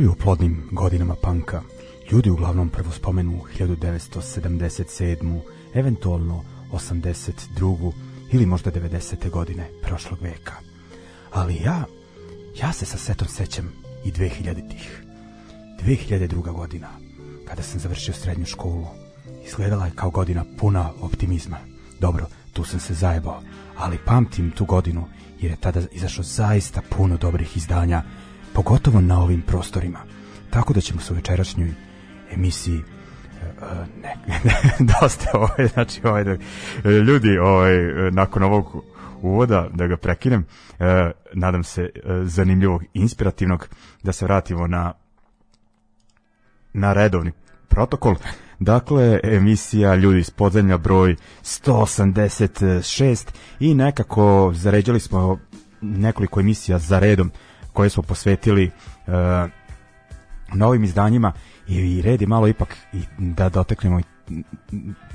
Pričaju o plodnim godinama panka, ljudi uglavnom prvo spomenu 1977. eventualno 82. ili možda 90. godine prošlog veka. Ali ja, ja se sa setom sećam i 2000-ih. 2002. godina, kada sam završio srednju školu, izgledala je kao godina puna optimizma. Dobro, tu sam se zajebao, ali pamtim tu godinu jer je tada izašlo zaista puno dobrih izdanja pogotovo na ovim prostorima. Tako da ćemo se u večerašnjoj emisiji uh, ne, dosta ovaj, znači ovaj, da, ljudi ovaj, nakon ovog uvoda, da ga prekinem, uh, nadam se uh, zanimljivog, inspirativnog, da se vratimo na na redovni protokol. Dakle, emisija Ljudi iz podzemlja broj 186 i nekako zaređali smo nekoliko emisija za redom koje smo posvetili uh, novim izdanjima i red je malo ipak i da doteknemo i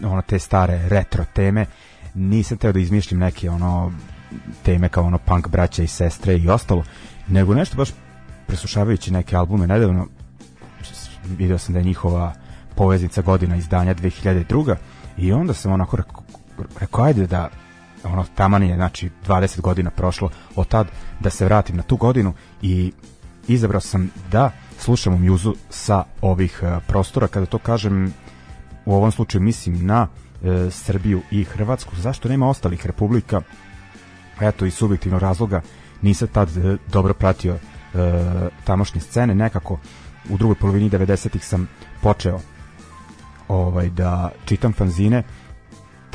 ono te stare retro teme nisam teo da izmišljam neke ono teme kao ono punk braća i sestre i ostalo nego nešto baš preslušavajući neke albume nedavno video sam da je njihova poveznica godina izdanja 2002. i onda sam onako rekao, rekao ajde da ono taman je znači 20 godina prošlo od tad da se vratim na tu godinu i izabrao sam da slušamo mjuzu sa ovih uh, prostora. Kada to kažem u ovom slučaju mislim na uh, Srbiju i Hrvatsku. Zašto nema ostalih republika? Eto iz subjektivnog razloga nisam tad uh, dobro pratio uh, tamošnje scene. Nekako u drugoj polovini 90-ih sam počeo ovaj da čitam fanzine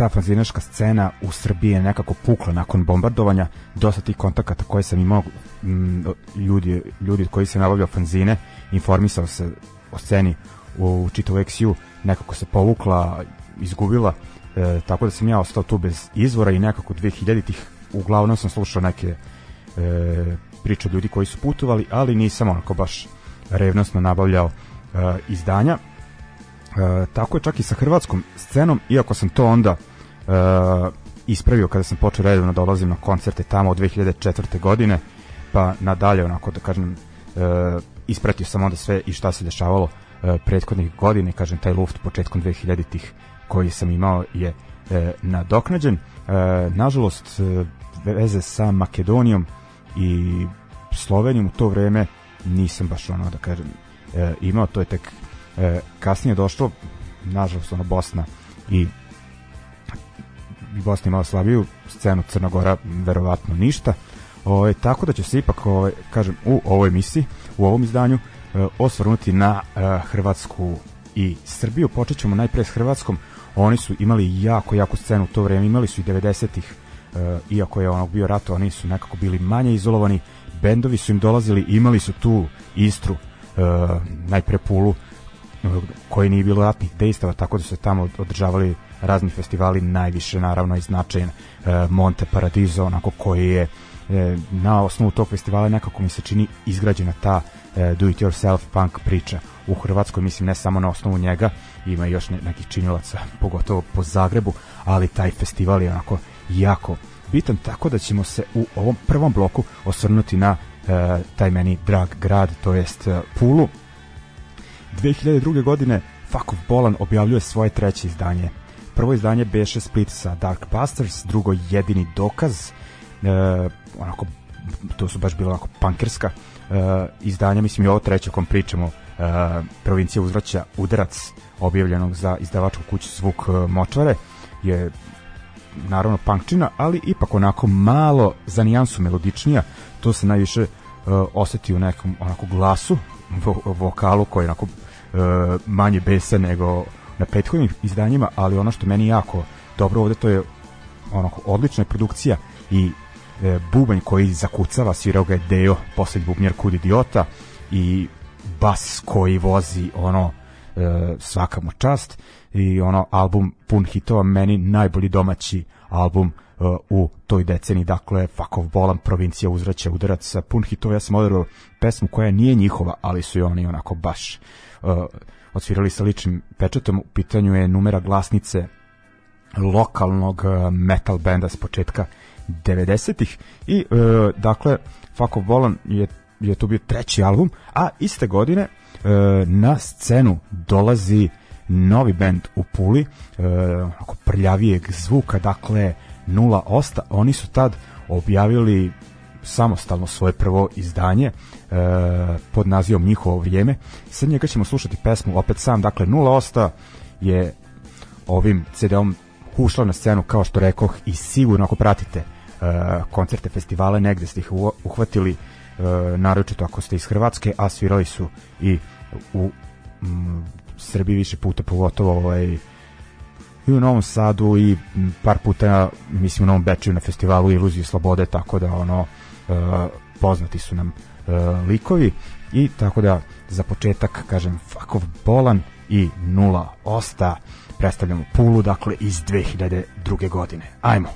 ta fanzinaška scena u Srbiji je nekako pukla nakon bombardovanja, dosta tih kontakata koje sam imao m, ljudi, ljudi koji se nabavljao fanzine, informisao se o sceni u čitavu XU, nekako se povukla, izgubila, e, tako da sam ja ostao tu bez izvora i nekako 2000-ih uglavnom sam slušao neke e, priče ljudi koji su putovali, ali nisam onako baš revnosno nabavljao e, izdanja. E, tako je čak i sa hrvatskom scenom, iako sam to onda ispravio kada sam počeo redovno da na koncerte tamo od 2004. godine, pa nadalje onako da kažem uh, ispratio sam onda sve i šta se dešavalo uh, prethodnih godina kažem taj luft početkom 2000-ih koji sam imao je uh, nadoknađen. Uh, nažalost uh, veze sa Makedonijom i Slovenijom u to vreme nisam baš ono da kažem uh, imao, to je tek uh, kasnije došlo nažalost ono Bosna i Bosna imala slabiju scenu Crna Gora verovatno ništa. O, ovaj, tako da će se ipak o, ovaj, kažem u ovoj emisiji u ovom izdanju e, osvrnuti na e, Hrvatsku i Srbiju. Počet ćemo najpre s Hrvatskom. Oni su imali jako jako scenu u to vreme imali su i 90-ih e, iako je onog bio rato oni su nekako bili manje izolovani. Bendovi su im dolazili imali su tu Istru e, najpre Pulu e, koji nije bilo ratnih dejstava tako da su se tamo održavali razni festivali, najviše naravno i značajan e, Monte Paradiso, onako koji je e, na osnovu tog festivala nekako mi se čini izgrađena ta e, do it yourself punk priča u Hrvatskoj, mislim ne samo na osnovu njega, ima još ne, nekih činilaca, pogotovo po Zagrebu, ali taj festival je onako jako bitan, tako da ćemo se u ovom prvom bloku osvrnuti na e, taj meni drag grad, to jest e, Pulu. 2002. godine Fakov Bolan objavljuje svoje treće izdanje prvo izdanje beše split sa Dark Busters, drugo jedini dokaz, e, onako, to su baš bilo onako pankerska e, izdanja, mislim i ovo treće kom pričamo, e, provincija uzvraća udarac objavljenog za izdavačku kuću Zvuk e, Močvare, je naravno punkčina, ali ipak onako malo za nijansu melodičnija, to se najviše uh, oseti u nekom onako glasu, vo, vokalu koji je onako uh, manje besa nego na prethodnim izdanjima, ali ono što meni jako dobro ovde to je onako odlična produkcija i e, bubanj koji zakucava, svirao ga je Deo, poslednji bubnjar kud idiota i bas koji vozi ono e, svaka mu čast i ono album pun hitova meni najbolji domaći album e, u toj deceniji dakle Fakov Bolan provincija uzraća udarac pun hitova. Ja sam odabrao pesmu koja nije njihova ali su i oni onako baš e, odsvirali sa ličnim pečetom u pitanju je numera glasnice lokalnog e, metal benda s početka 90-ih i e, dakle Fakov Bolan je je to bio treći album, a iste godine e, na scenu dolazi novi bend u Puli, e, prljavijeg zvuka, dakle Nula Osta, oni su tad objavili samostalno svoje prvo izdanje e, pod nazivom Njihovo vrijeme. Sad njega ćemo slušati pesmu opet sam, dakle Nula Osta je ovim CD-om ušla na scenu kao što rekoh i sigurno ako pratite e, koncerte festivale negde ste ih uhvatili e, naročito ako ste iz Hrvatske, a svirali su i u m, Srbiji više puta, pogotovo ovaj, i u Novom Sadu i par puta mislim u Novom Bečiju na festivalu Iluzije slobode, tako da ono poznati su nam e, likovi i tako da za početak kažem Fakov Bolan i Nula Osta predstavljamo Pulu, dakle iz 2002. godine. Ajmo!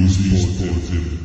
Ljudi uz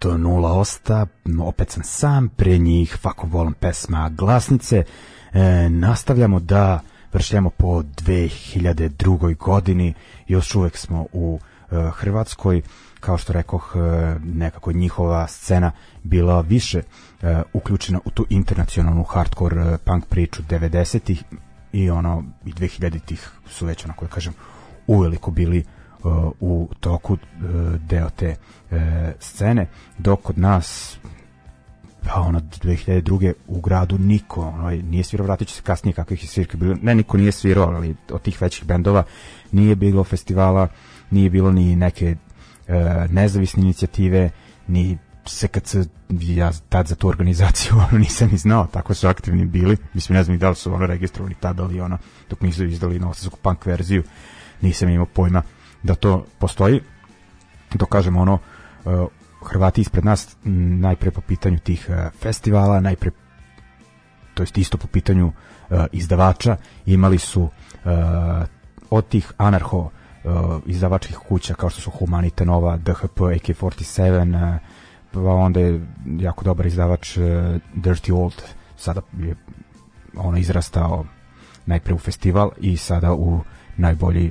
to nula osta, opet sam sam, pre njih Fako volim pesma Glasnice. E, nastavljamo da vršljamo po 2002. godini, još uvek smo u e, Hrvatskoj, kao što rekoh, e, nekako njihova scena bila više e, uključena u tu internacionalnu hardcore e, punk priču 90-ih i ono i 2000-ih su već onako da kažem uveliko bili u toku uh, deo te uh, scene, dok kod nas pa ono 2002. u gradu niko ono, nije svirao, vratit ću se kasnije kakvih je svirke bilo, ne niko nije svirao ali od tih većih bendova nije bilo festivala, nije bilo ni neke uh, nezavisne inicijative ni SKC, ja tad za tu organizaciju ono nisam ni znao, tako su aktivni bili, mislim ne znam da li su ono registrovani tada ali ono, dok nisu izdali novosadsku punk verziju, nisam imao pojma da to postoji, dok kažemo ono, uh, Hrvati ispred nas najpre po pitanju tih uh, festivala, najpre to jest isto po pitanju uh, izdavača, imali su od tih anarho izdavačkih kuća kao što su Humanite Nova, DHP, AK-47, uh, pa onda je jako dobar izdavač Dirty Old, sada je ono izrastao najpre u festival i sada u najbolji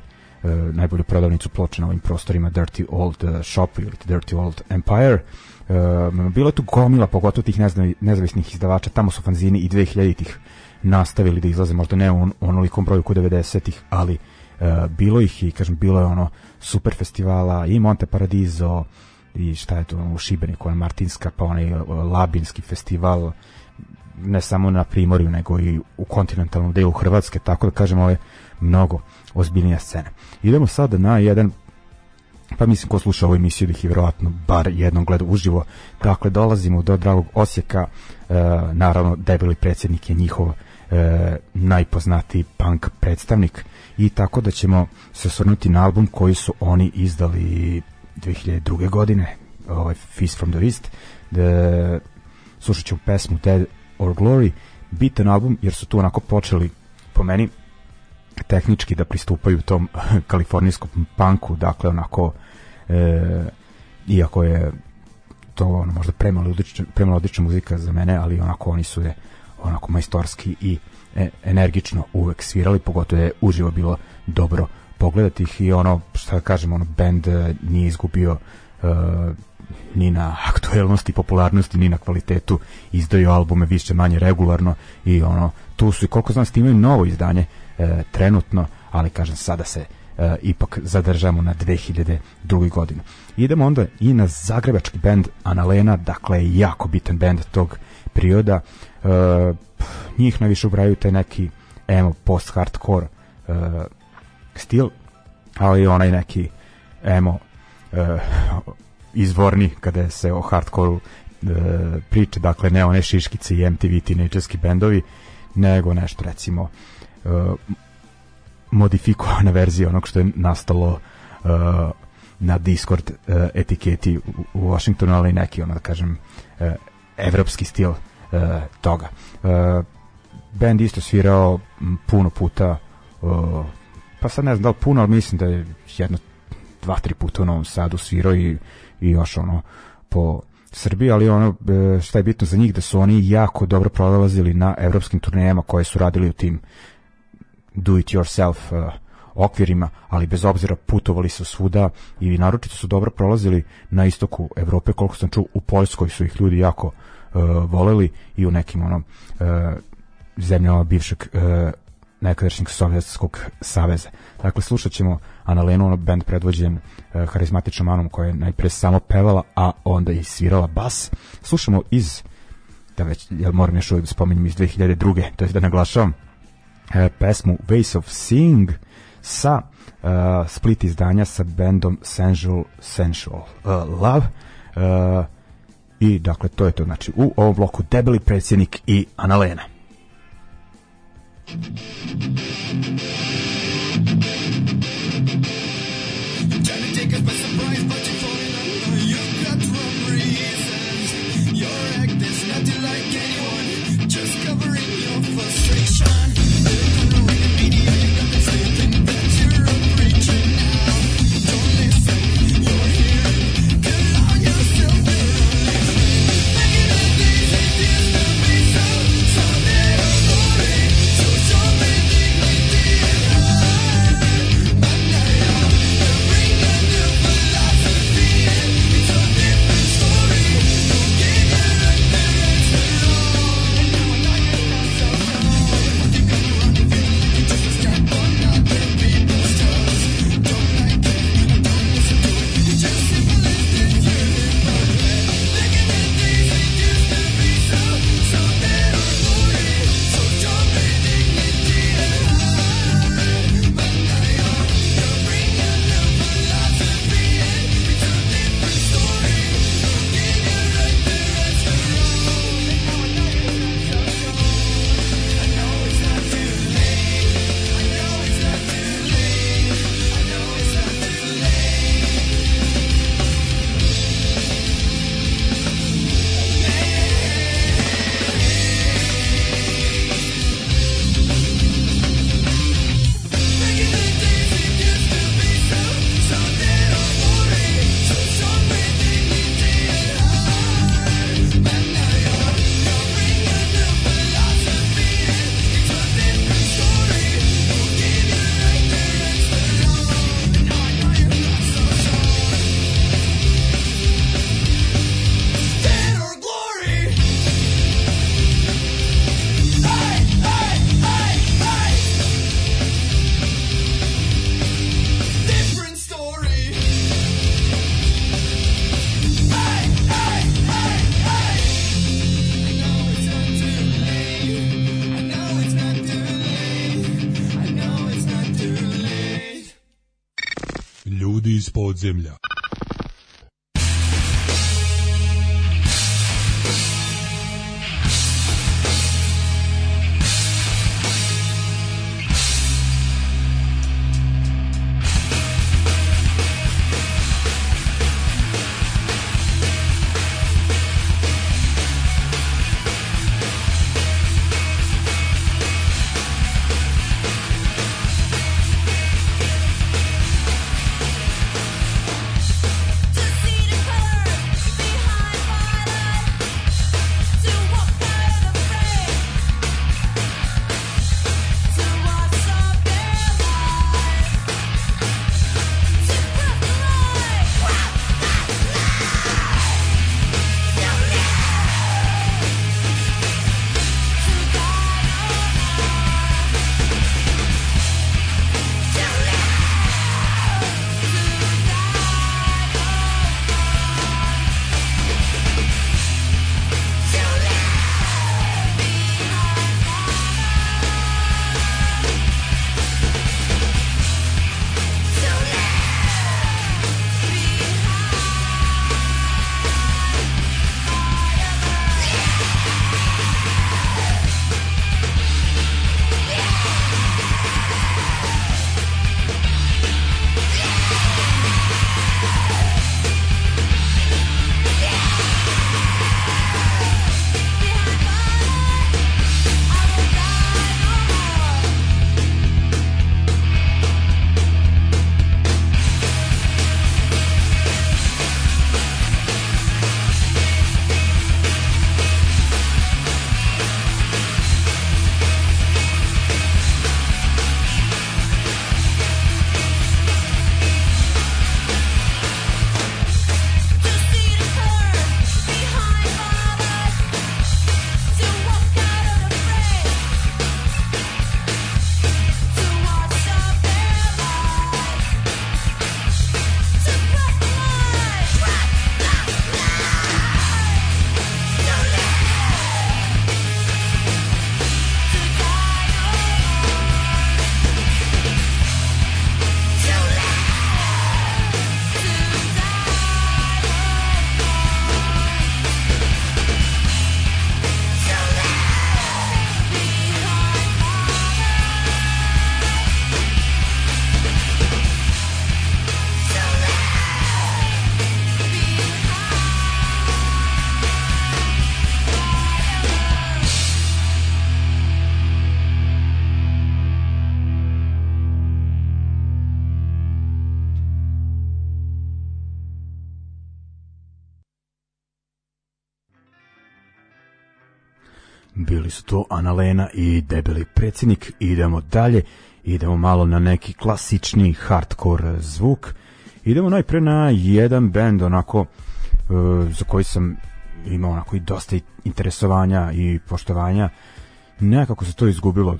najbolju prodavnicu ploča na ovim prostorima Dirty Old uh, Shop ili Dirty Old Empire. Uh, bilo je tu gomila, pogotovo tih nezavisnih izdavača, tamo su fanzini i 2000-ih nastavili da izlaze, možda ne u onolikom broju kod 90-ih, ali bilo ih i, kažem, bilo je ono super festivala i Monte Paradiso i šta je to u Šibeniku, Martinska, pa onaj Labinski festival, ne samo na Primorju, nego i u kontinentalnom delu Hrvatske, tako da kažem, ovo je mnogo ozbiljnija scena. Idemo sada na jedan pa mislim ko sluša ovu emisiju da ih je vjerojatno bar jednom gleda uživo. Dakle, dolazimo do dragog Osijeka, e, naravno debeli predsjednik je njihov e, najpoznatiji punk predstavnik i tako da ćemo se osvrnuti na album koji su oni izdali 2002. godine, ovaj Feast from the East, da slušat ćemo pesmu Dead or Glory, bitan album jer su tu onako počeli po meni tehnički da pristupaju tom kalifornijskom punku, dakle onako e, iako je to ono, možda premelodična, premelodična muzika za mene, ali onako oni su je onako majstorski i e, energično uvek svirali, pogotovo je uživo bilo dobro pogledati ih i ono, šta da kažem, ono, band e, nije izgubio e, ni na aktuelnosti, popularnosti, ni na kvalitetu, izdaju albume više manje regularno i ono, tu su i koliko znam snimaju novo izdanje e, trenutno, ali kažem sada se e, ipak zadržamo na 2002. godinu. Idemo onda i na zagrebački band Analena, dakle jako bitan band tog perioda. E, njih najviše ubraju te neki emo post-hardcore e, stil, ali onaj neki emo e, izvorni kada se o hardcoreu e, priče, dakle ne one šiškice i MTV tinejdžerski bendovi, nego nešto recimo modifikovana verzija onog što je nastalo uh, na Discord uh, etiketi u, Washingtonu, ali neki, ono da kažem, uh, evropski stil uh, toga. Uh, band isto svirao puno puta, uh, pa sad ne znam da li puno, ali mislim da je jedno, dva, tri puta u Novom Sadu svirao i, i još ono po Srbiji, ali ono e, šta je bitno za njih da su oni jako dobro prolazili na evropskim turnejama koje su radili u tim do it yourself uh, okvirima, ali bez obzira putovali su svuda i naročito su dobro prolazili na istoku Evrope, koliko sam čuo u Poljskoj su ih ljudi jako uh, voleli i u nekim onom uh, zemljama bivšeg uh, nekadašnjeg Sovjetskog saveza. Dakle, slušat ćemo Analenu, ono band predvođen uh, harizmatičnom Anom koja je najpre samo pevala, a onda i svirala bas. Slušamo iz, da već, ja moram još uvijek da spominjem iz 2002. To je da naglašavam, E, pesmu Ways of Seeing sa uh, split izdanja sa bendom Sensual, Sensual uh, Love uh, i dakle to je to znači u ovom bloku debeli predsjednik i Analena Thank you. Su to Analena i Debeli predsjednik. Idemo dalje. Idemo malo na neki klasični hardcore zvuk. Idemo najpre na jedan band onako uh, za koji sam imao onako i dosta interesovanja i poštovanja. Nekako se to izgubilo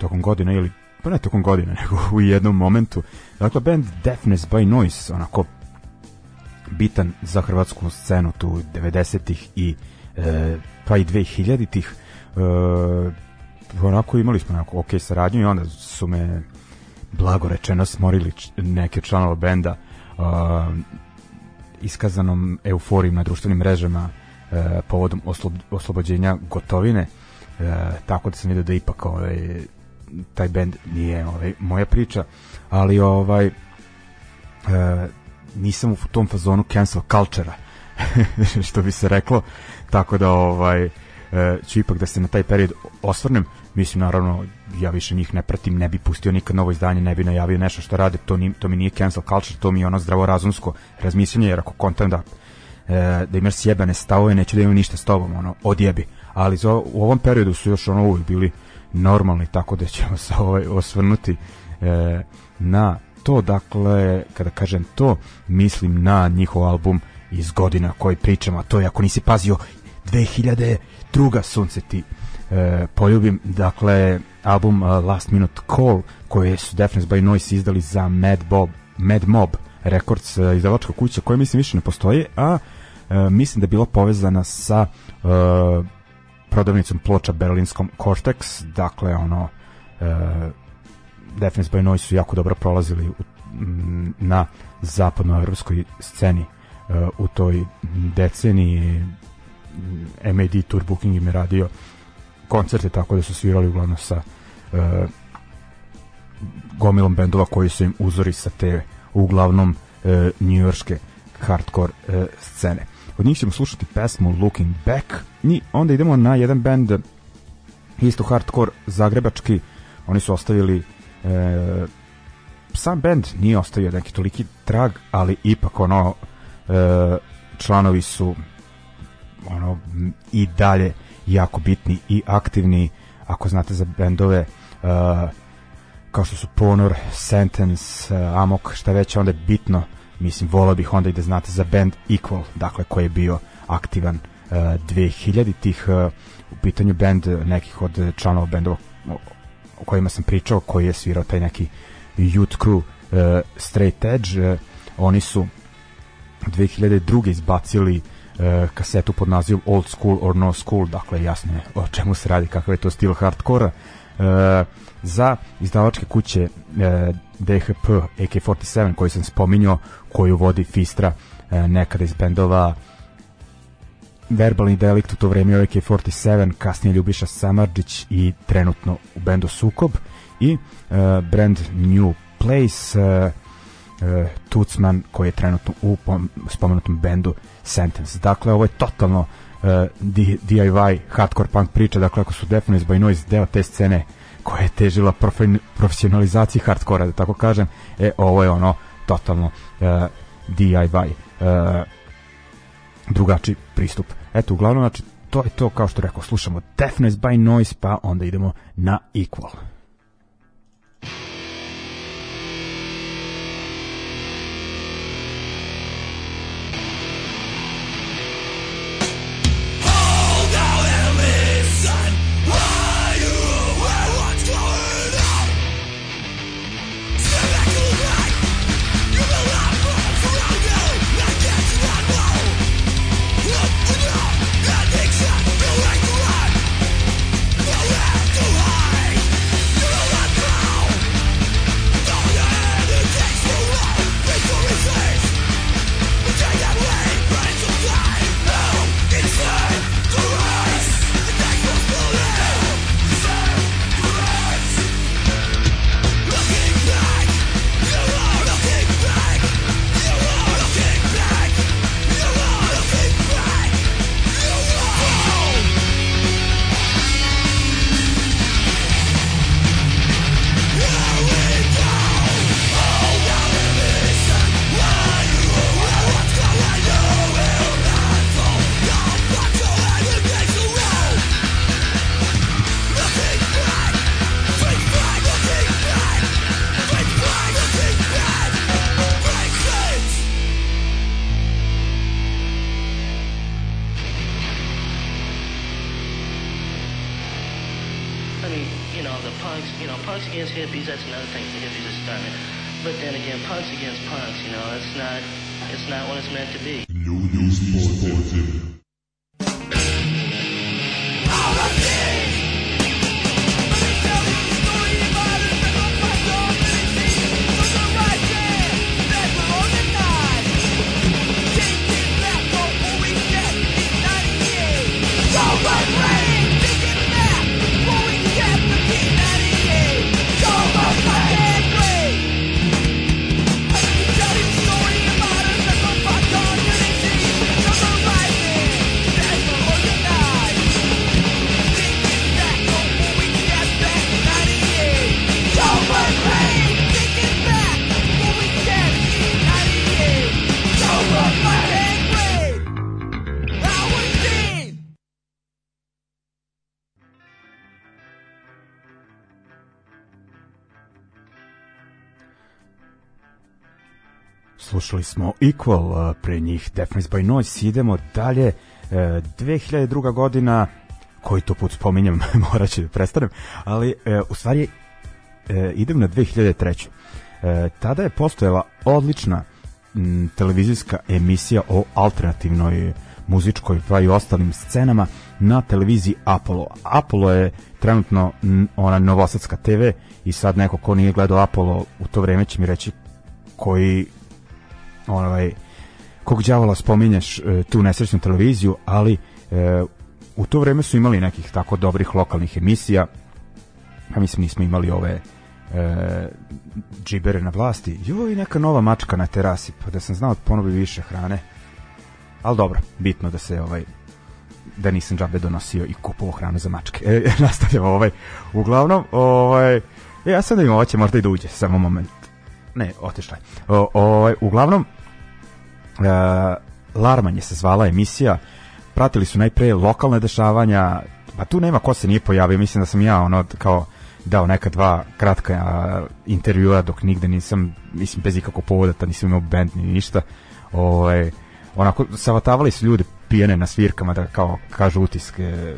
tokom godine ili pa ne tokom godine, nego u jednom momentu. Dakle, band Deafness by Noise, onako bitan za hrvatsku scenu tu 90-ih i e, pa i 2000-ih uh, onako imali smo onako ok saradnju i onda su me blago rečeno smorili neke članova benda uh, iskazanom euforijom na društvenim mrežama uh, povodom oslob, oslobođenja gotovine. Uh, tako da sam vidio da ipak ovaj, taj bend nije ovaj, moja priča ali ovaj uh, nisam u tom fazonu cancel culture što bi se reklo tako da ovaj e, ću ipak da se na taj period osvrnem. Mislim, naravno, ja više njih ne pratim, ne bi pustio nikad novo izdanje, ne bi najavio nešto što rade, to, ni, to mi nije cancel culture, to mi je ono zdravorazumsko razmišljanje, jer ako kontam da, e, da imaš sjebane stavove, neću da imam ništa s tobom, ono, odjebi. Ali za, u ovom periodu su još ono uvijek bili normalni, tako da ćemo se ovaj, osvrnuti e, na to, dakle, kada kažem to, mislim na njihov album iz godina koji pričamo, a to je ako nisi pazio 2000 druga sunce ti e, poljubim. Dakle album uh, Last Minute Call koje su Deafness by Noise izdali za Mad, Bob, Mad Mob Records uh, izdavačka kuća koja mislim više ne postoji a uh, mislim da je bila povezana sa uh, prodavnicom ploča berlinskom Cortex. Dakle ono uh, Deafness by Noise su jako dobro prolazili u na zapadnoevropskoj sceni u toj deceniji MAD Tour Booking im je radio koncerte tako da su svirali uglavnom sa uh, gomilom bendova koji su im uzori sa te uglavnom uh, njujorske hardcore uh, scene. Od njih ćemo slušati pesmu Looking Back i onda idemo na jedan bend isto hardcore zagrebački oni su ostavili uh, sam bend nije ostavio neki toliki trag ali ipak ono uh, članovi su ono i dalje jako bitni i aktivni ako znate za bendove uh, kao što su Ponor, Sentence, uh, Amok, šta već onda je bitno mislim volao bih onda i da znate za band Equal, dakle koji je bio aktivan uh, 2000 tih uh, u pitanju band nekih od članova bendova o, kojima sam pričao, koji je svirao taj neki youth crew uh, Straight Edge, uh, oni su 2002. izbacili e, kasetu pod nazivom Old School or No School, dakle jasno je o čemu se radi, kakav je to stil hardkora. E, za izdavačke kuće e, DHP AK-47 koji sam spominjao, koju vodi Fistra e, nekada iz bendova Verbalni delikt u to vreme AK-47, kasnije Ljubiša Samarđić i trenutno u bendu Sukob i e, brand New Place e, e, Tucman koji je trenutno u spomenutom bendu Sentence. Dakle, ovo je totalno uh, DIY hardcore punk priča, dakle ako su Deafness by Noise deo te scene koja je težila profesionalizaciji hardkora, da tako kažem, e, ovo je ono totalno uh, DIY uh, drugačiji pristup. Eto, uglavnom, znači, to je to, kao što rekao, slušamo Deafness by Noise, pa onda idemo na Equal. against punks, you know. It's not, it's not what it's meant to be. New, sports. Slušali smo Equal, pre njih Deafness by Noise, idemo dalje, 2002. E, godina, koji to put spominjem, morat ću da prestanem, ali e, u stvari idem na 2003. Tada je postojala odlična televizijska emisija o alternativnoj muzičkoj pa i ostalim scenama na televiziji Apollo. Apollo je trenutno ona novosadska TV i sad neko ko nije gledao Apollo u to vreme će mi reći koji ovaj kog đavola spominješ e, tu nesrećnu televiziju, ali e, u to vreme su imali nekih tako dobrih lokalnih emisija. Pa mislim nismo imali ove e, džibere na vlasti. Jo, i neka nova mačka na terasi, pa da sam znao ponovi više hrane. Ali dobro, bitno da se ovaj da nisam džabe donosio i kupovao hranu za mačke. E, nastavljamo ovaj. Uglavnom, ovaj, ja sad da im ovo će možda i da uđe, samo moment. Ne, otišla je. Ovaj, uglavnom, e, Larmanje se zvala emisija, pratili su najpre lokalne dešavanja, pa tu nema ko se nije pojavio, mislim da sam ja ono kao dao neka dva kratka a, intervjua dok nigde nisam, mislim bez ikakvog povoda, ta nisam imao band ni ništa. Ovaj, onako, savatavali su ljudi pijene na svirkama da kao kažu utiske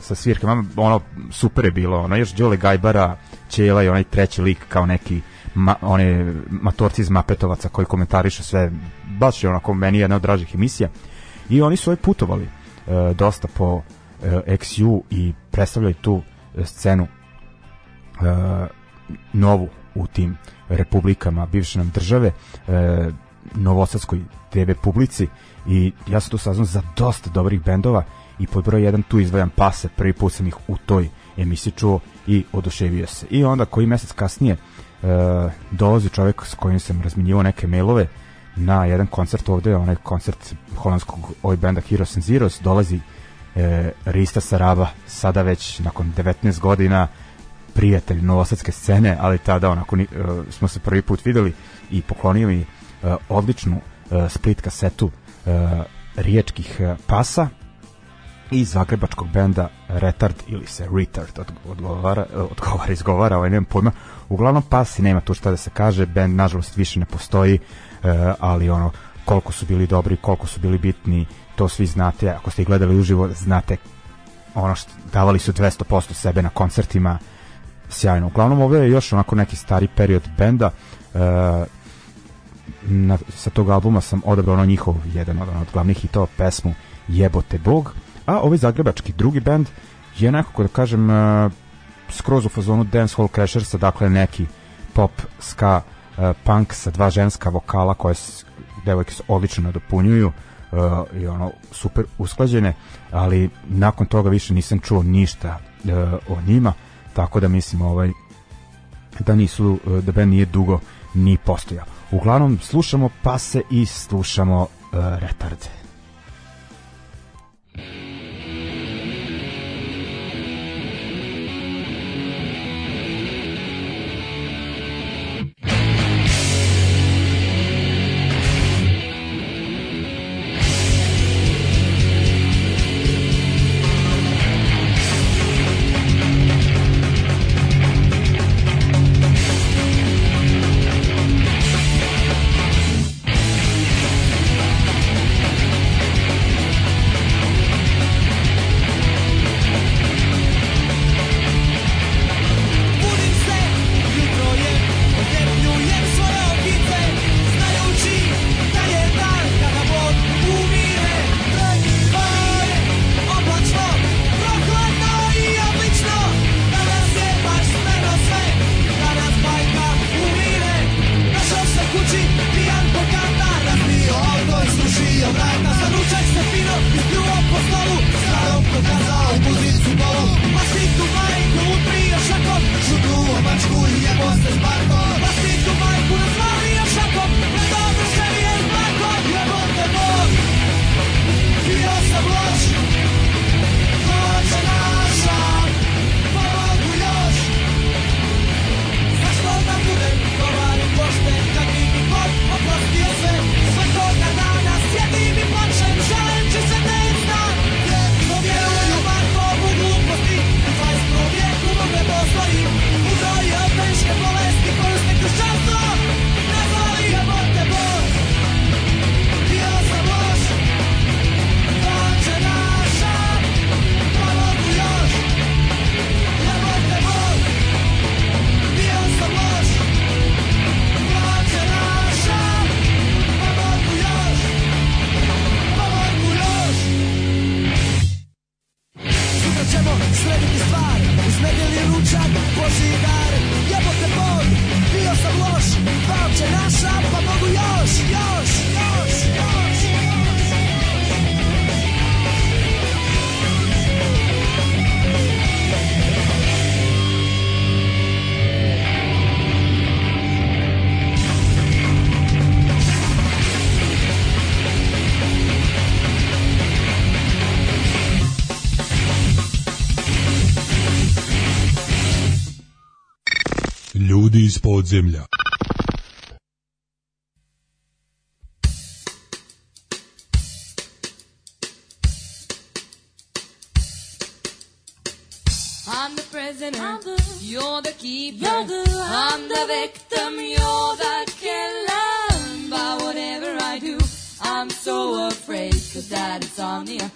sa svirkama, ono super je bilo, ono još Đole Gajbara, Čela i onaj treći lik kao neki ma, one matorci iz Mapetovaca koji komentarišu sve, baš je onako meni jedna od dražih emisija i oni su ovaj putovali e, dosta po e, XU i predstavljaju tu scenu e, novu u tim republikama bivše nam države e, novosadskoj TV publici i ja sam tu saznao za dosta dobrih bendova i pod broj 1 tu izdvajam pase, prvi put sam ih u toj emisiji čuo i oduševio se. I onda koji mesec kasnije e, dolazi čovek s kojim sam razminjivao neke mailove na jedan koncert ovde, onaj koncert holandskog ovoj benda Heroes and Zeros, dolazi e, Rista Saraba, sada već nakon 19 godina prijatelj novosadske scene, ali tada onako uh, smo se prvi put videli i poklonio mi uh, odličnu uh, split kasetu uh, riječkih pasa iz zagrebačkog benda Retard ili se Retard od, odgovara, odgovara, izgovara, ovaj, nemam pojma. Uglavnom pasi nema tu šta da se kaže, bend nažalost više ne postoji, uh, ali ono, koliko su bili dobri, koliko su bili bitni, to svi znate, ako ste ih gledali uživo, znate ono što davali su 200% sebe na koncertima, sjajno. Uglavnom ovo je još onako neki stari period benda. E, na, sa tog albuma sam odabrao ono njihov jedan od, od glavnih hitova pesmu Jebote Bog, a ovaj zagrebački drugi bend je nekako da kažem e, skroz u fazonu Dance Hall Crashersa, dakle neki pop, ska, e, punk sa dva ženska vokala koje devojke se odlično nadopunjuju uh, i ono super usklađene, ali nakon toga više nisam čuo ništa uh, o njima tako da mislim ovaj da nisu da band nije dugo ni postojao. Uglavnom slušamo pase i slušamo uh, retarde. Podzemlja. I'm the prisoner, I'm the, you're the keeper, you're the, I'm, I'm the victim, you're the killer. But whatever I do, I'm so afraid, cause that insomnia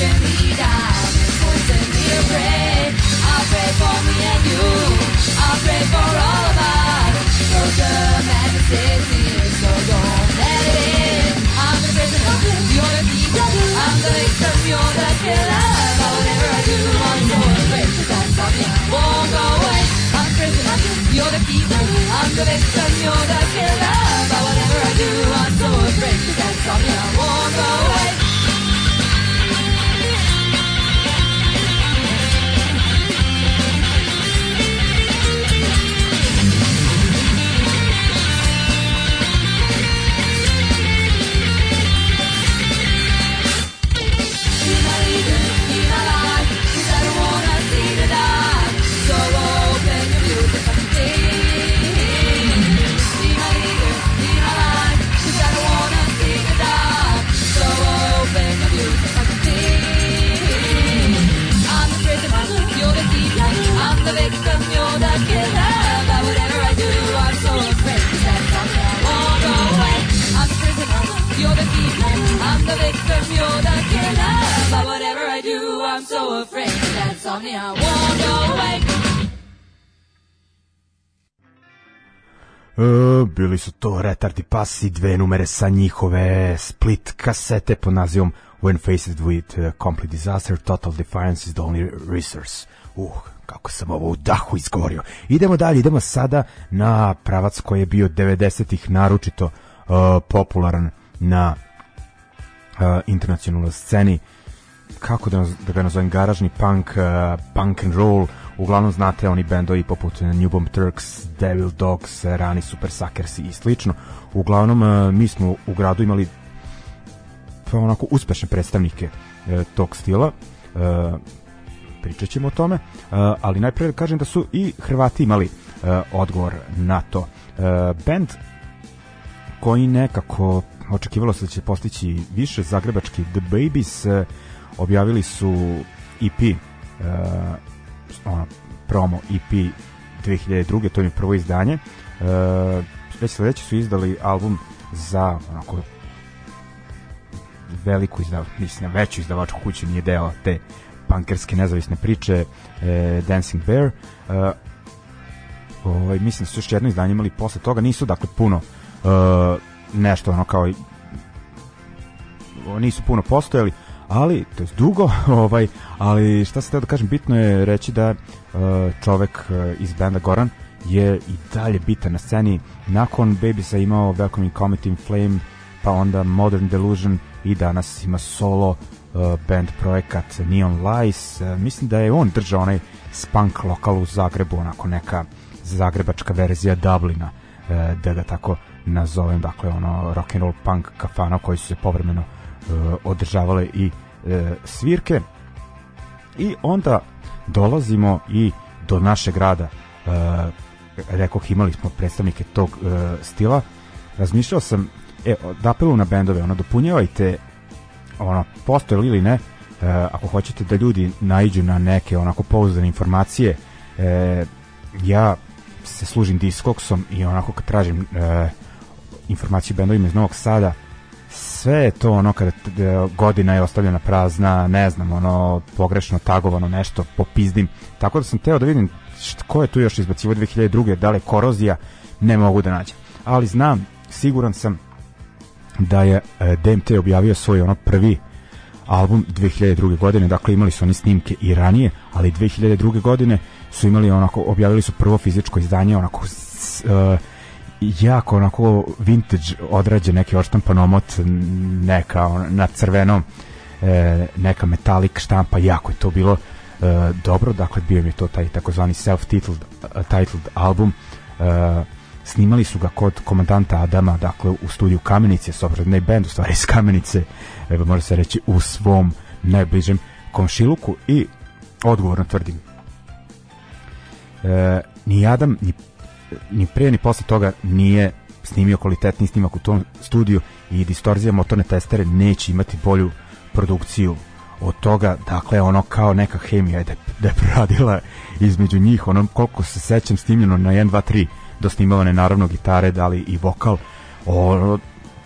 you're the. I'm the victim, you're the so afraid that something won't go away. E, bili su to Retardi Pasi, dve numere sa njihove split kasete pod nazivom When Faced with uh, Complete Disaster, Total Defiance is the Only Resource. Uh, kako sam ovo u dahu izgovorio. Idemo dalje, idemo sada na pravac koji je bio 90-ih naročito uh, popularan na uh, internacionalnoj sceni kako da, da ga nazovem garažni punk, uh, punk and roll uglavnom znate oni bendovi poput New Bomb Turks, Devil Dogs, rani Super Suckers i slično. Uglavnom uh, mi smo u gradu imali pa onako uspešne predstavnike uh, tog stila. Uh, pričat ćemo o tome, uh, ali najpre da kažem da su i Hrvati imali uh, odgovor na to. Uh, band koji nekako očekivalo se da će postići više zagrebački The Babies uh, objavili su EP uh, ono, promo EP 2002. to je prvo izdanje. Uh, već sledeće su izdali album za onako veliku izdav, mislim, veću izdavačku kuću, nije deo te punkerske nezavisne priče e, Dancing Bear. E, ovaj, mislim da su još jedno izdanje imali posle toga, nisu dakle puno e, nešto ono kao nisu puno postojali, ali to je dugo, ovaj, ali šta se teo da kažem, bitno je reći da e, čovek e, iz benda Goran je i dalje bitan na sceni. Nakon Babiesa imao Welcoming Comet in Flame, pa onda Modern Delusion i danas ima solo uh, band projekat Neon Lies. Uh, mislim da je on držao onaj spunk lokal u Zagrebu, onako neka zagrebačka verzija Dublina, uh, da ga tako nazovem, dakle ono rock and roll punk kafana koji su se povremeno uh, održavale i uh, svirke. I onda dolazimo i do našeg grada. Uh, rekoh, imali smo predstavnike tog uh, stila. Razmišljao sam, e, da apelujem na bendove, ono, dopunjavajte ono, postoje li ili ne, e, ako hoćete da ljudi naiđu na neke onako pouzdane informacije, e, ja se služim Discogsom i onako kad tražim e, informaciju bendovima iz Novog Sada, sve je to ono kada godina je ostavljena prazna, ne znam, ono pogrešno tagovano nešto, popizdim. Tako da sam teo da vidim ko je tu još izbacivo 2002. Da li je korozija, ne mogu da nađem. Ali znam, siguran sam da je e, DMT objavio svoj ono prvi album 2002. godine, dakle imali su oni snimke i ranije, ali 2002. godine su imali onako, objavili su prvo fizičko izdanje, onako s, e, jako onako vintage odrađen neki odštampan omot neka on, na crvenom e, neka metalik štampa jako je to bilo e, dobro dakle bio mi to taj takozvani self-titled uh, titled album e, snimali su ga kod komandanta Adama dakle u studiju Kamenice s obzirom da je band u stvari iz Kamenice evo može se reći u svom najbližem komšiluku i odgovorno tvrdim e, ni Adam ni, ni pre ni posle toga nije snimio kvalitetni snimak u tom studiju i distorzija motorne testere neće imati bolju produkciju od toga, dakle ono kao neka hemija da, da je između njih, ono koliko se sećam snimljeno na 1, 2, 3 dosnimavane naravno gitare, dali i vokal. Ono,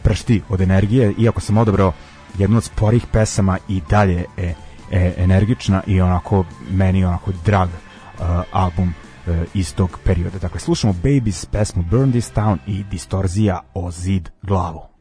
pršti od energije, iako sam odabrao jednu od sporih pesama i dalje je e, energična i onako meni onako drag uh, album iz tog perioda. Dakle, slušamo Babies, pesmu Burn This Town i Distorzija o zid glavu.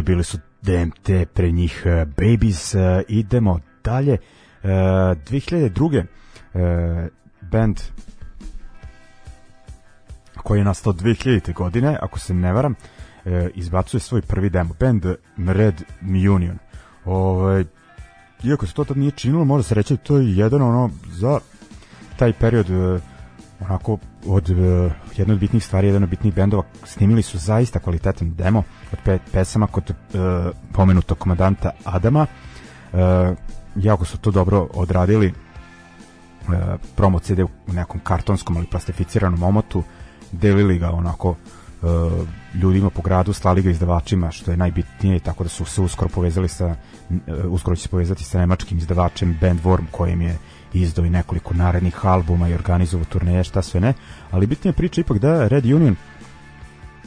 Dakle, bili su DMT, pre njih uh, Babies, uh, idemo dalje. Uh, 2002. Uh, band koji je nastao 2000. godine, ako se ne varam, e, izbacuje svoj prvi demo, band Red Union. Ove, iako se to tad nije činilo, može se reći da to je jedan ono za taj period e, onako od e, jedna od bitnih stvari, jedan od bitnih bendova snimili su zaista kvalitetan demo od pet pesama kod e, pomenutog komandanta Adama. E, jako su to dobro odradili e, promo CD u nekom kartonskom ali plastificiranom omotu. Delili ga onako e, ljudima po gradu, slali ga izdavačima što je najbitnije, tako da su se uskoro povezali sa e, uskoro će se povezati sa nemačkim izdavačem Bandworm kojim je izdao i nekoliko narednih albuma i organizovao turneje, šta sve ne, ali bitnija priča ipak da Red Union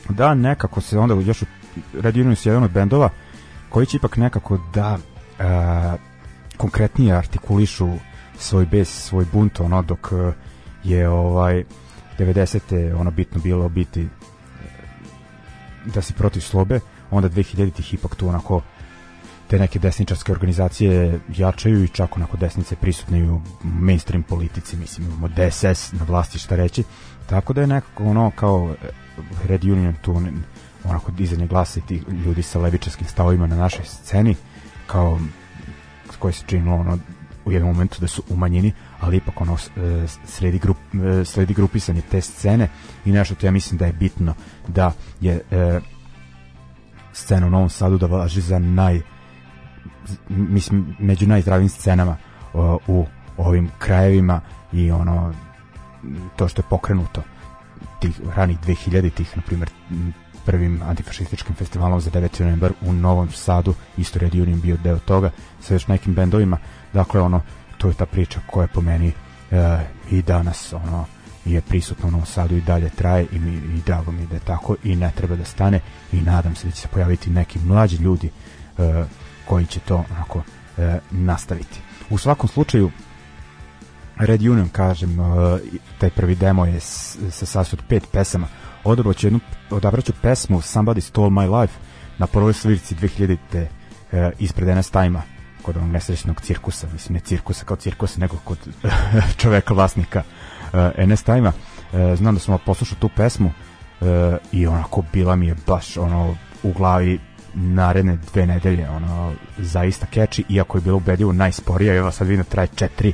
da nekako se onda još u Red Union je jedan od bendova koji će ipak nekako da a, konkretnije artikulišu svoj bes, svoj bunt, ono dok e, je ovaj 90. ono bitno bilo biti e, da si protiv slobe, onda 2000-ih ipak tu onako te neke desničarske organizacije jačaju i čak onako desnice prisutne u mainstream politici, mislim imamo DSS na vlasti šta reći, tako da je nekako ono kao e, Red Union tu onako dizanje glasa i tih ljudi sa levičarskim stavovima na našoj sceni kao koji se činilo ono u jednom momentu da su u manjini, ali ipak ono sledi, grup, e, sledi grupisanje te scene i nešto to ja mislim da je bitno da je e, scena u Novom Sadu da važi za naj mislim među najzdravijim scenama o, u ovim krajevima i ono to što je pokrenuto tih ranih 2000-ih, na primjer prvim antifašističkim festivalom za 9. novembar u Novom Sadu, isto Red Union bio deo toga, sa još nekim bendovima, dakle ono, to je ta priča koja po meni e, i danas ono je prisutna u Novom Sadu i dalje traje i, mi, i drago mi da je tako i ne treba da stane i nadam se da će se pojaviti neki mlađi ljudi e, koji će to onako e, nastaviti. U svakom slučaju Red Union, kažem, uh, taj prvi demo je s- se sastoji od pet pesama. Odabrao ću jednu, odabrat pesmu Somebody Stole My Life na prvoj svirci 2000. Uh, ispred NS Time-a kod onog nesrećnog cirkusa, mislim ne cirkusa kao cirkusa, nego kod čoveka vlasnika uh, NS Time-a. Uh, znam da sam poslušao tu pesmu uh, i onako bila mi je baš ono u glavi naredne dve nedelje ono zaista keči iako je bilo ubedljivo najsporija evo sad vidim traje 4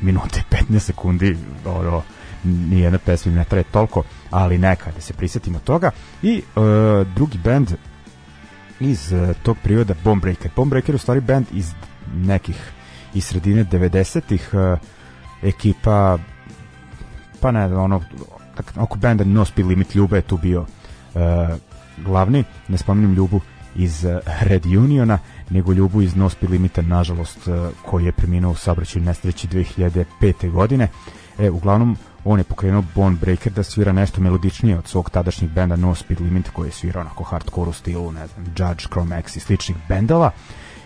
minute i 15 sekundi ono nijedna pesma im ne traje toliko ali neka da se prisetimo toga. I uh, drugi band iz uh, tog perioda Bombreaker Bombreaker u stvari band iz nekih iz sredine 90-ih uh, ekipa pa ne ono oko benda No Speed Limit Ljube je tu bio uh, glavni, ne spominjem Ljubu iz uh, Red Uniona, nego Ljubu iz No Speed Limita, nažalost, uh, koji je preminuo u saobraćaju nesreći 2005. godine. E, uglavnom, on je pokrenuo Bone Breaker da svira nešto melodičnije od svog tadašnjeg benda No Speed Limit, koji je svirao onako hardcore u stilu, ne znam, Judge, Chromex i sličnih bendova.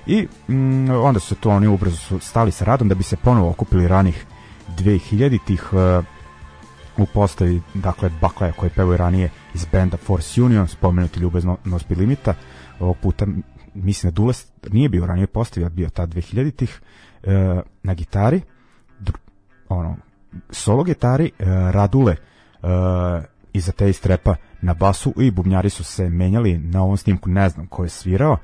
I mm, onda su to oni ubrzo su stali sa radom da bi se ponovo okupili ranih 2000-ih uh, u postavi, dakle, Baklaja koji pevaju ranije iz benda Force Union, spomenuti Ljubez No, Speed Limita, ovog puta mislim da Dules nije bio ranije postavi, a bio tad 2000-ih, e, na gitari, ono, solo gitari, e, Radule e, iza te strepa na basu i bubnjari su se menjali na ovom snimku, ne znam ko je svirao,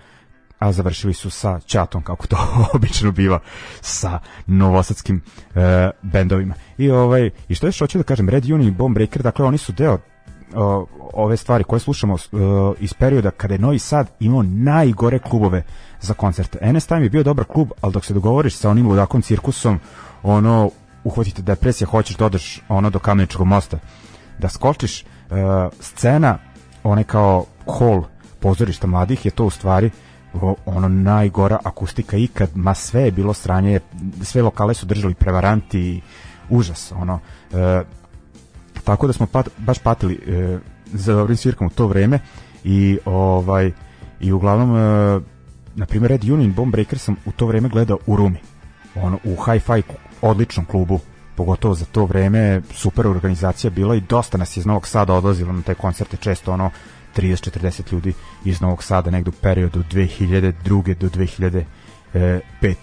a završili su sa Ćatom, kako to obično biva sa novosadskim e, bendovima. I ovaj i što još hoću da kažem, Red Union i Bomb Breaker, dakle oni su deo o, ove stvari koje slušamo o, iz perioda kada je Novi Sad imao najgore klubove za koncerte. NS Time je bio dobar klub, ali dok se dogovoriš sa onim ludakom cirkusom, ono, uhvatite depresija, hoćeš da odeš ono do Kameničkog mosta, da skočiš, e, scena, onaj kao hol pozorišta mladih je to u stvari ono najgora akustika ikad, ma sve je bilo sranje, sve lokale su držali prevaranti i užas, ono, e, Tako da smo pat, baš patili e, za dobrim svirkom u to vreme i ovaj i uglavnom e, na primjer Red Union Bomb Breaker sam u to vreme gledao u Rumi. Ono u Hi-Fi odličnom klubu pogotovo za to vreme super organizacija bila i dosta nas iz Novog Sada odlazilo na te koncerte često ono 30-40 ljudi iz Novog Sada negde u periodu 2002. do 2005.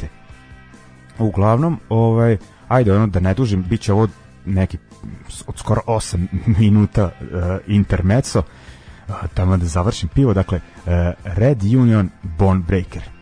Uglavnom, ovaj, ajde ono da ne dužim, bit će ovo neki od skoro 8 minuta uh, intermezzo, uh, tamo da završim pivo, dakle, uh, Red Union Bone Breaker.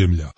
земля.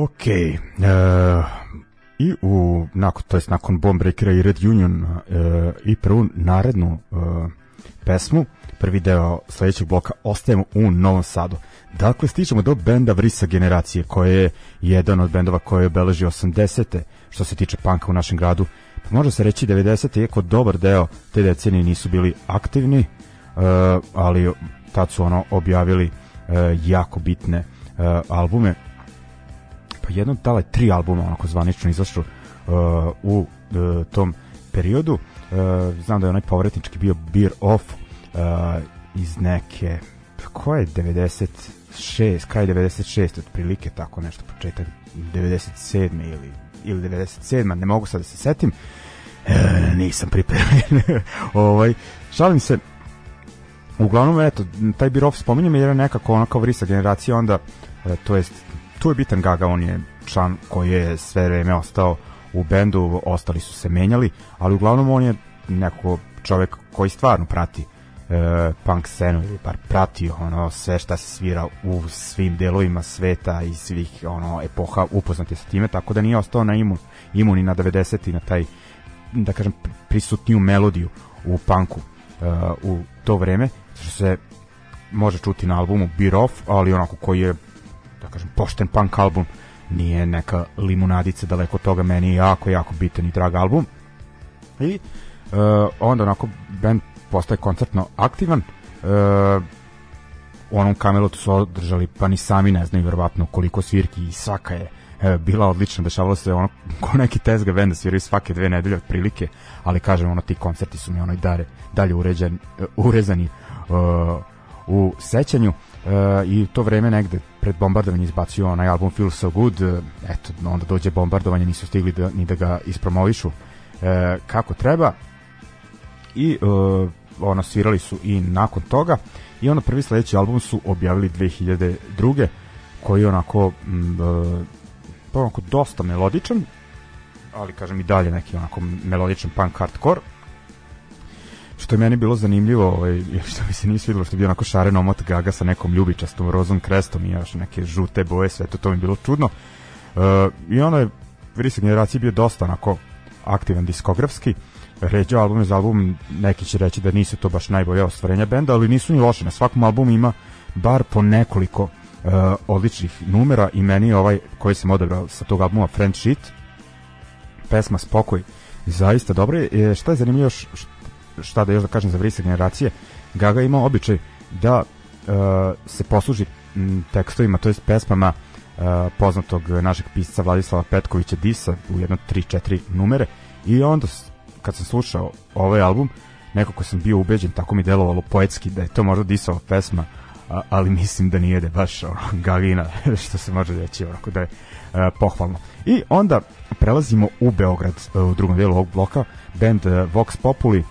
Ok. E, I u, nakon, to jest nakon Bomb Breakera i Red Union e, i prvu narednu e, pesmu, prvi deo sledećeg bloka, ostajemo u Novom Sadu. Dakle, stičemo do benda Vrisa generacije, koje je jedan od bendova koje je obeležio 80. što se tiče panka u našem gradu. Pa može se reći 90. iako dobar deo te decenije nisu bili aktivni, e, ali tad su ono objavili e, jako bitne e, albume pa jedno dale tri albuma onako zvanično izašlo uh, u uh, tom periodu. Uh, znam da je onaj povratnički bio Beer Off uh, iz neke ko je 96, kraj 96 otprilike tako nešto, početak 97 ili ili 97, ne mogu sad da se setim. E, nisam pripremljen. ovaj, šalim se, uglavnom, eto, taj Off spominjem jer je nekako ona kao vrisa generacija, onda, e, to jest, tu je bitan Gaga, on je član koji je sve vreme ostao u bendu, ostali su se menjali, ali uglavnom on je neko čovek koji stvarno prati e, punk scenu ili bar prati ono sve šta se svira u svim delovima sveta i svih ono epoha upoznati sa time tako da nije ostao na imun imun i na 90 i na taj da kažem prisutniju melodiju u punku e, u to vreme. Što se može čuti na albumu Beer Off ali onako koji je kažem pošten punk album. Nije neka limunadica daleko od toga meni je jako jako bitan i drag album. I uh, onda onako band postaje koncertno aktivan. Uh, u onom Camelotu su održali pa ni sami ne znaju verovatno koliko svirki i svaka je uh, bila odlična, dešavalo se ono ko neki tezga benda sviraju svake dve nedelje otprilike, ali kažem ono ti koncerti su mi ono i dare, dalje uređen, uh, urezani uh, u sećanju uh, i to vreme negde pred bombardovanje izbacio onaj album Feel So Good uh, eto, onda dođe bombardovanje nisu stigli da, ni da ga ispromovišu. Uh, kako treba. I uh, ono svirali su i nakon toga. I onda prvi sledeći album su objavili 2002. koji je onako m, uh, pa onako dosta melodičan ali kažem i dalje neki onako melodičan punk hardcore što je meni bilo zanimljivo, ovaj, što mi se nije svidilo, što je bio onako šaren omot gaga sa nekom ljubičastom rozom krestom i još neke žute boje, sve to, to mi bilo čudno. Uh, I ono je Vrisa generacije bio dosta onako aktivan diskografski, ređe album za album, neki će reći da nisu to baš najbolje ostvarenja benda, ali nisu ni loše, na svakom albumu ima bar po nekoliko uh, odličnih numera i meni je ovaj koji sam odabrao sa tog albuma Friend Shit, pesma Spokoj, zaista dobro je. E, šta je zanimljivo šta da još da kažem za vrisa generacije, Gaga ima običaj da uh, se posluži m, tekstovima, to jest pesmama uh, poznatog našeg pisca Vladislava Petkovića Disa u jedno 3-4 numere. I onda kad sam slušao ovaj album nekako sam bio ubeđen, tako mi delovalo poetski da je to možda Disova pesma a, ali mislim da nije da je baš ono, Gagina što se može reći onako da je uh, pohvalno. I onda prelazimo u Beograd uh, u drugom delu ovog bloka band uh, Vox Populi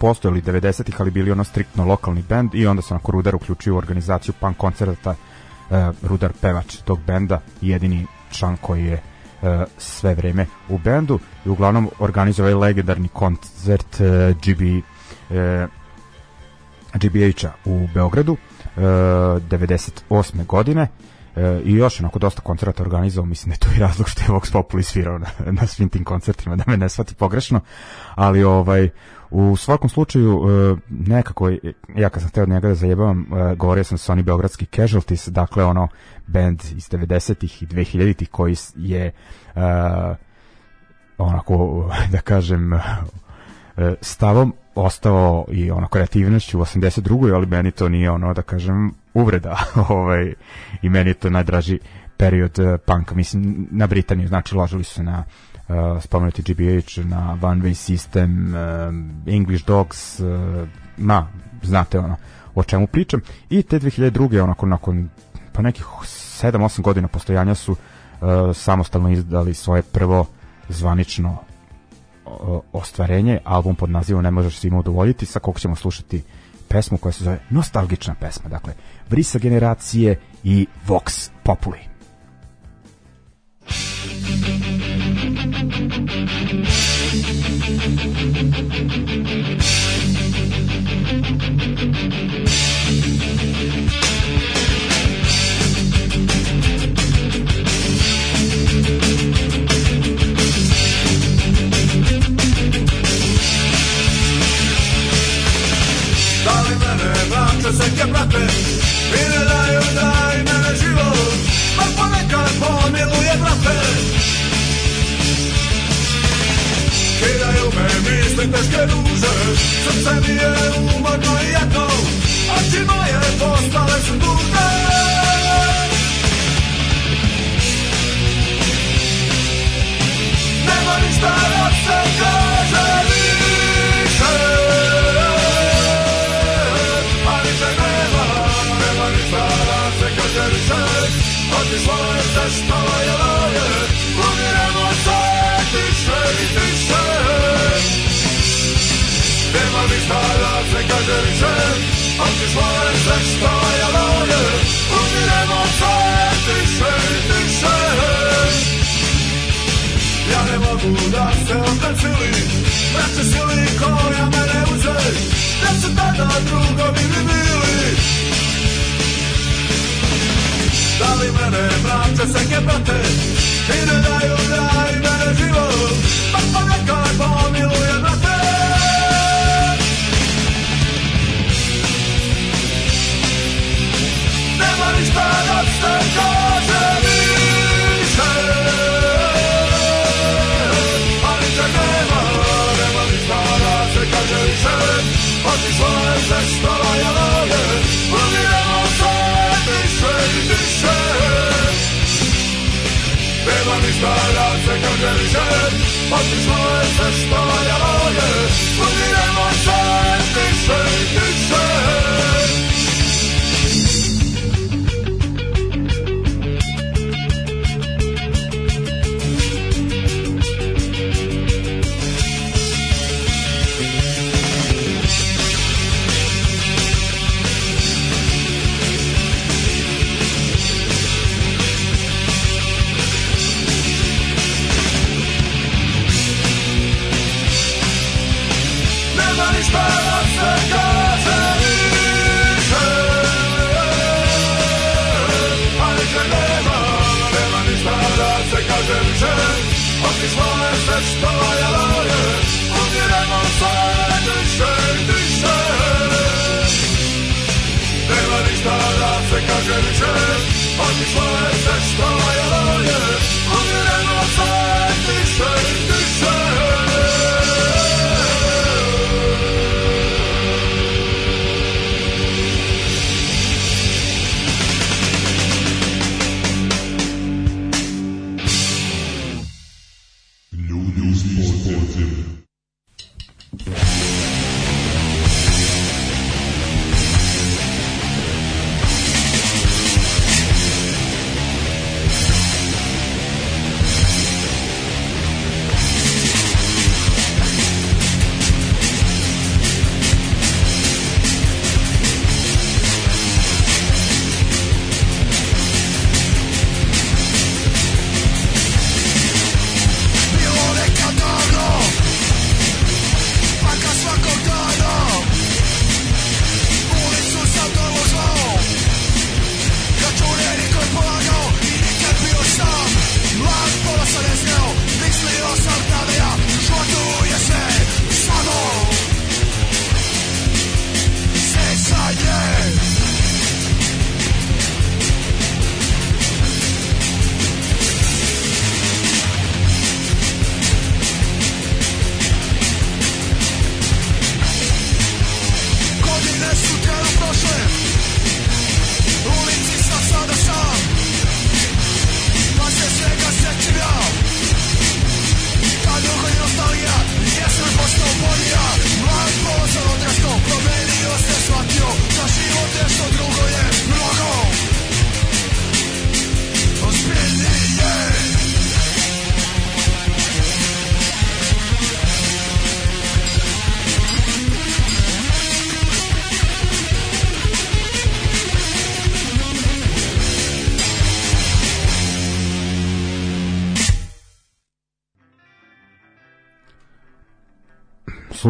postojali 90-ih, ali bili ono striktno lokalni bend i onda se onako Rudar uključio u organizaciju punk koncerta uh, Rudar pevač tog benda jedini član koji je uh, sve vreme u bendu i uglavnom organizuje ovaj legendarni koncert uh, GB uh, GBH-a u Beogradu uh, 98. godine uh, i još onako dosta koncerta organizovao, mislim da je to i razlog što je Vox Populi svirao na, na svim tim koncertima, da me ne shvati pogrešno, ali ovaj u svakom slučaju uh, nekako je- ja kad sam hteo njega da zajebavam uh, govorio sam sa oni beogradski casualties dakle ono band iz 90-ih i 2000-ih koji je onako da kažem stavom ostao i ono kreativnošću u 82. ali meni to nije ono da kažem uvreda ovaj i meni je to najdraži period uh, punka mislim na Britaniju znači ložili su se na uh, spomenuti GBH na One Way System uh, English Dogs uh, ma znate ono o čemu pričam i te 2002. onako nakon pa nekih 7-8 godina postojanja su uh, samostalno izdali svoje prvo zvanično o- ostvarenje, album pod nazivom Ne možeš svima udovoljiti, sa kog ćemo slušati pesmu koja se zove Nostalgična pesma, dakle Vrisa generacije i Vox Populi. thank you misli teške ruže Srce mi je umorno i jedno Oči moje postale su duže Nema ništa da se kaže više. A niče nema, nema ništa da se kaže više. Otišlo je sve što je loje Umiremo se tiše i tiše Nema ništa da se kaže više Otišlo je sve što je loje Umiremo se tiše i tiše. Ja ne mogu da se opet sili Vraća sili koja mene uze. Da su tada drugovi mi bili. Da li mene mrače seke prate I ne daju da i mene život. Pa ponekad pomiluje brate. Nema Otišlo je sve što je loje Umiremo se više i više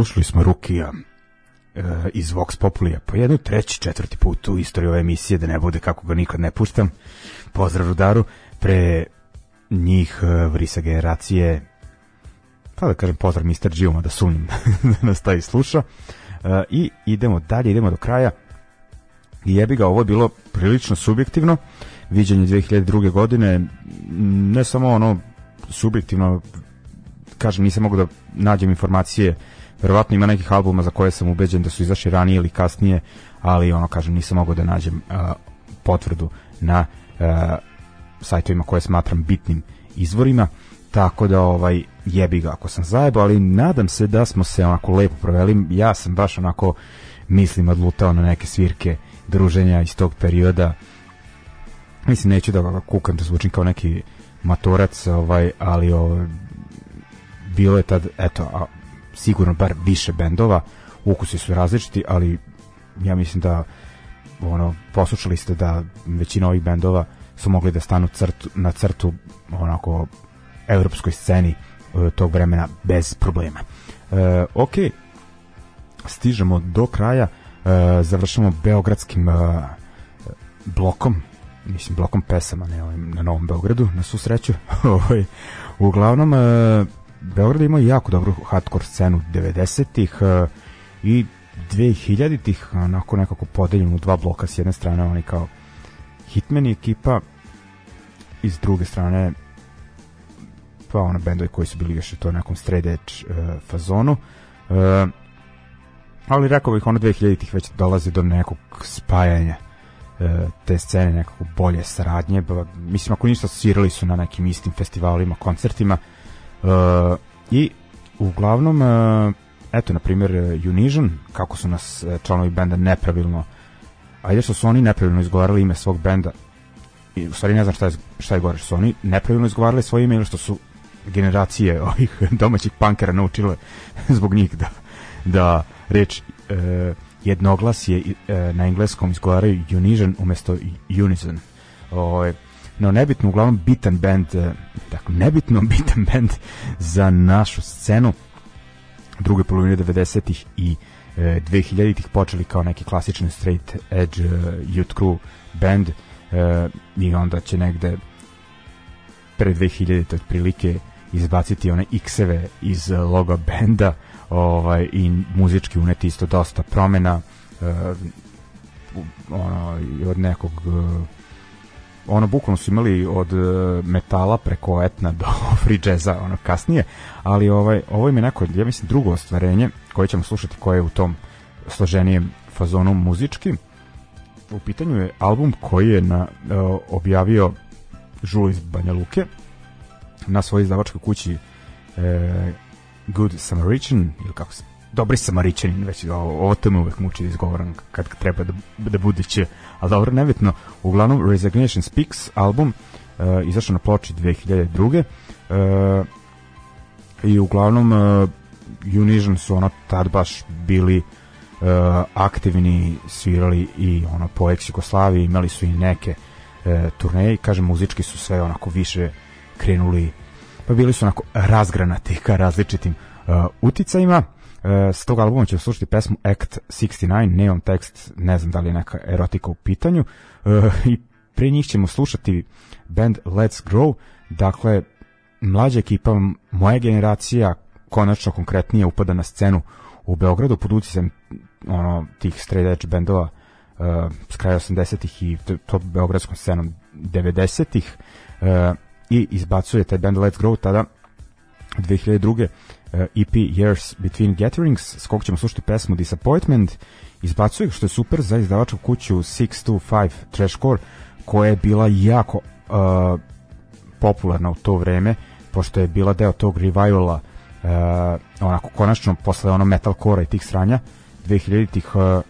slušali smo Rukija e, iz Vox Populija po jednu treći, četvrti put u istoriji ove emisije da ne bude kako ga nikad ne puštam pozdrav Rudaru pre njih e, vrisa generacije pa da kažem pozdrav Mr. Gilma da sumnjam da nas taj sluša E, I idemo dalje, idemo do kraja. I jebi ga, ovo je bilo prilično subjektivno, viđenje 2002. godine, ne samo ono subjektivno, kažem, nisam mogu da nađem informacije, verovatno ima nekih albuma za koje sam ubeđen da su izašli ranije ili kasnije, ali ono, kažem, nisam mogao da nađem a, potvrdu na a, sajtovima koje smatram bitnim izvorima, tako da ovaj jebi ga ako sam zajebao, ali nadam se da smo se onako lepo proveli. Ja sam baš onako mislim odlutao na neke svirke druženja iz tog perioda. Mislim neću da kukam da zvučim kao neki matorac, ovaj, ali ovaj, bilo je tad, eto, sigurno bar više bendova, ukusi su različiti, ali ja mislim da ono, poslušali ste da većina ovih bendova su mogli da stanu crtu, na crtu onako evropskoj sceni e, tog vremena bez problema. E, ok, stižemo do kraja, e, završamo beogradskim e, blokom, mislim blokom pesama, ne ovim na Novom Beogradu, na svu sreću. Ovaj, Uglavnom, e, Beograd ima jako dobru hardcore scenu 90-ih e, i 2000-ih, onako nekako podeljeno u dva bloka, s jedne strane oni kao Hitman i ekipa, i s druge strane pa ono bendovi koji su bili još to nekom edge uh, fazonu. Uh, ali rekao bih ono 2000-ih već dolazi do nekog spajanja te scene, nekako bolje saradnje. Mislim ako ništa svirali su na nekim istim festivalima, koncertima uh, i uglavnom uh, eto na primjer Unision kako su nas uh, članovi benda nepravilno ajde što su oni nepravilno izgovarali ime svog benda i u stvari ne znam šta je, šta je gore, što su oni nepravilno izgovarali svoje ime ili što su generacije ovih domaćih punkera naučile zbog njih da, da reč e, jednoglasje e, na engleskom izgovaraju Unision umesto Unison. Ovaj no nebitno, uglavnom bitan band, e, dakle nebitno bitan band za našu scenu. Druge polovine 90-ih i e, 2000-ih počeli kao neki klasični straight edge e, youth crew band e, i onda će negde pre 2000 otprilike izbaciti one X-eve iz e, logo benda ovaj, i muzički uneti isto dosta promena e, ono, od nekog e, ono bukvalno su imali od e, metala preko etna do free jazza ono kasnije ali ovaj ovo im je neko ja mislim drugo ostvarenje koje ćemo slušati koje je u tom složenijem fazonu muzički. U pitanju je album koji je na, e, objavio Žul iz Banja Luke na svojoj izdavačkoj kući e, Good Samaritan ili kako se Dobri Samarićanin, već ovo, ovo to me uvek muči da izgovoram kad treba da, da bude će, ali dobro, nebitno. Uglavnom, Resignation Speaks album e, izašao na ploči 2002. E, I uglavnom e, Unision su ono tad baš bili uh, aktivni svirali i ono po ex Jugoslaviji imali su i neke uh, turneje kažem muzički su sve onako više krenuli pa bili su onako razgranati ka različitim uh, uticajima Uh, s tog albuma ćemo slušati pesmu Act 69, neon tekst, ne znam da li je neka erotika u pitanju, uh, i pre njih ćemo slušati band Let's Grow, dakle, mlađa ekipa, moja generacija, konačno konkretnije upada na scenu u Beogradu pod uticajem ono tih straight edge bendova uh, s kraja 80-ih i to beogradskom scenom 90-ih uh, i izbacuje taj band Let's Grow tada 2002. Uh, EP Years Between Gatherings s kog ćemo slušati pesmu Disappointment izbacuje što je super za izdavačku kuću 625 Trashcore koja je bila jako uh, popularna u to vreme pošto je bila deo tog revivala uh, onako konačno posle ono metalcore i tih sranja 2000-ih uh,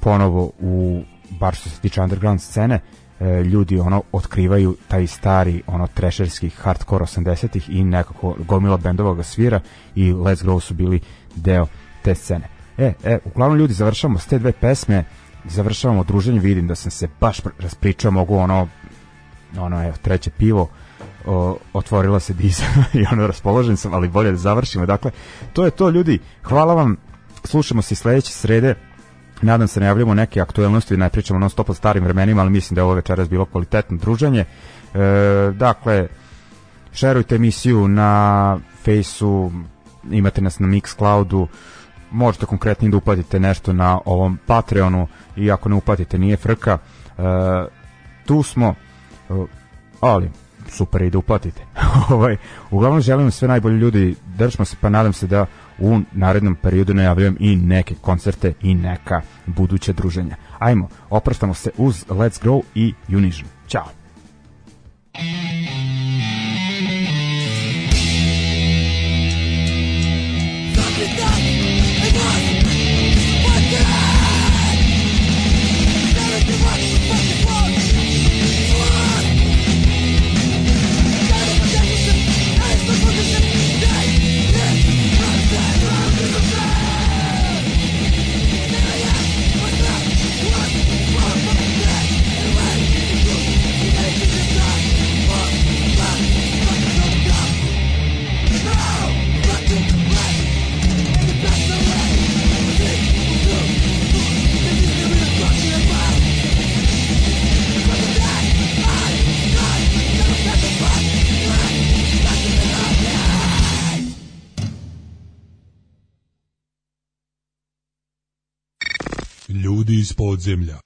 ponovo u bar što se tiče underground scene e, ljudi ono otkrivaju taj stari ono trasherski hardcore 80-ih i nekako gomila bendova ga svira i Let's Grow su bili deo te scene. E, e, uglavnom ljudi završavamo s te dve pesme, završavamo druženje, vidim da sam se baš pr- raspričao, mogu ono ono je treće pivo o, otvorila se diza i ono raspoložen sam, ali bolje da završimo. Dakle, to je to ljudi. Hvala vam. Slušamo se sledeće srede. Nadam se najavljamo neke aktuelnosti, ne pričamo non stop o starim vremenima, ali mislim da je ovo večeras bilo kvalitetno druženje. E, dakle, šerujte emisiju na Faceu, imate nas na Mixcloudu, možete konkretno da uplatite nešto na ovom Patreonu i ako ne uplatite nije frka. E, tu smo, e, ali super i da uplatite. ovaj, uglavnom želim sve najbolje ljudi, držimo se pa nadam se da u narednom periodu najavljujem i neke koncerte i neka buduća druženja. Ajmo, oprostamo se uz Let's Grow i Unision. Ćao! ljudi iz podzemlja.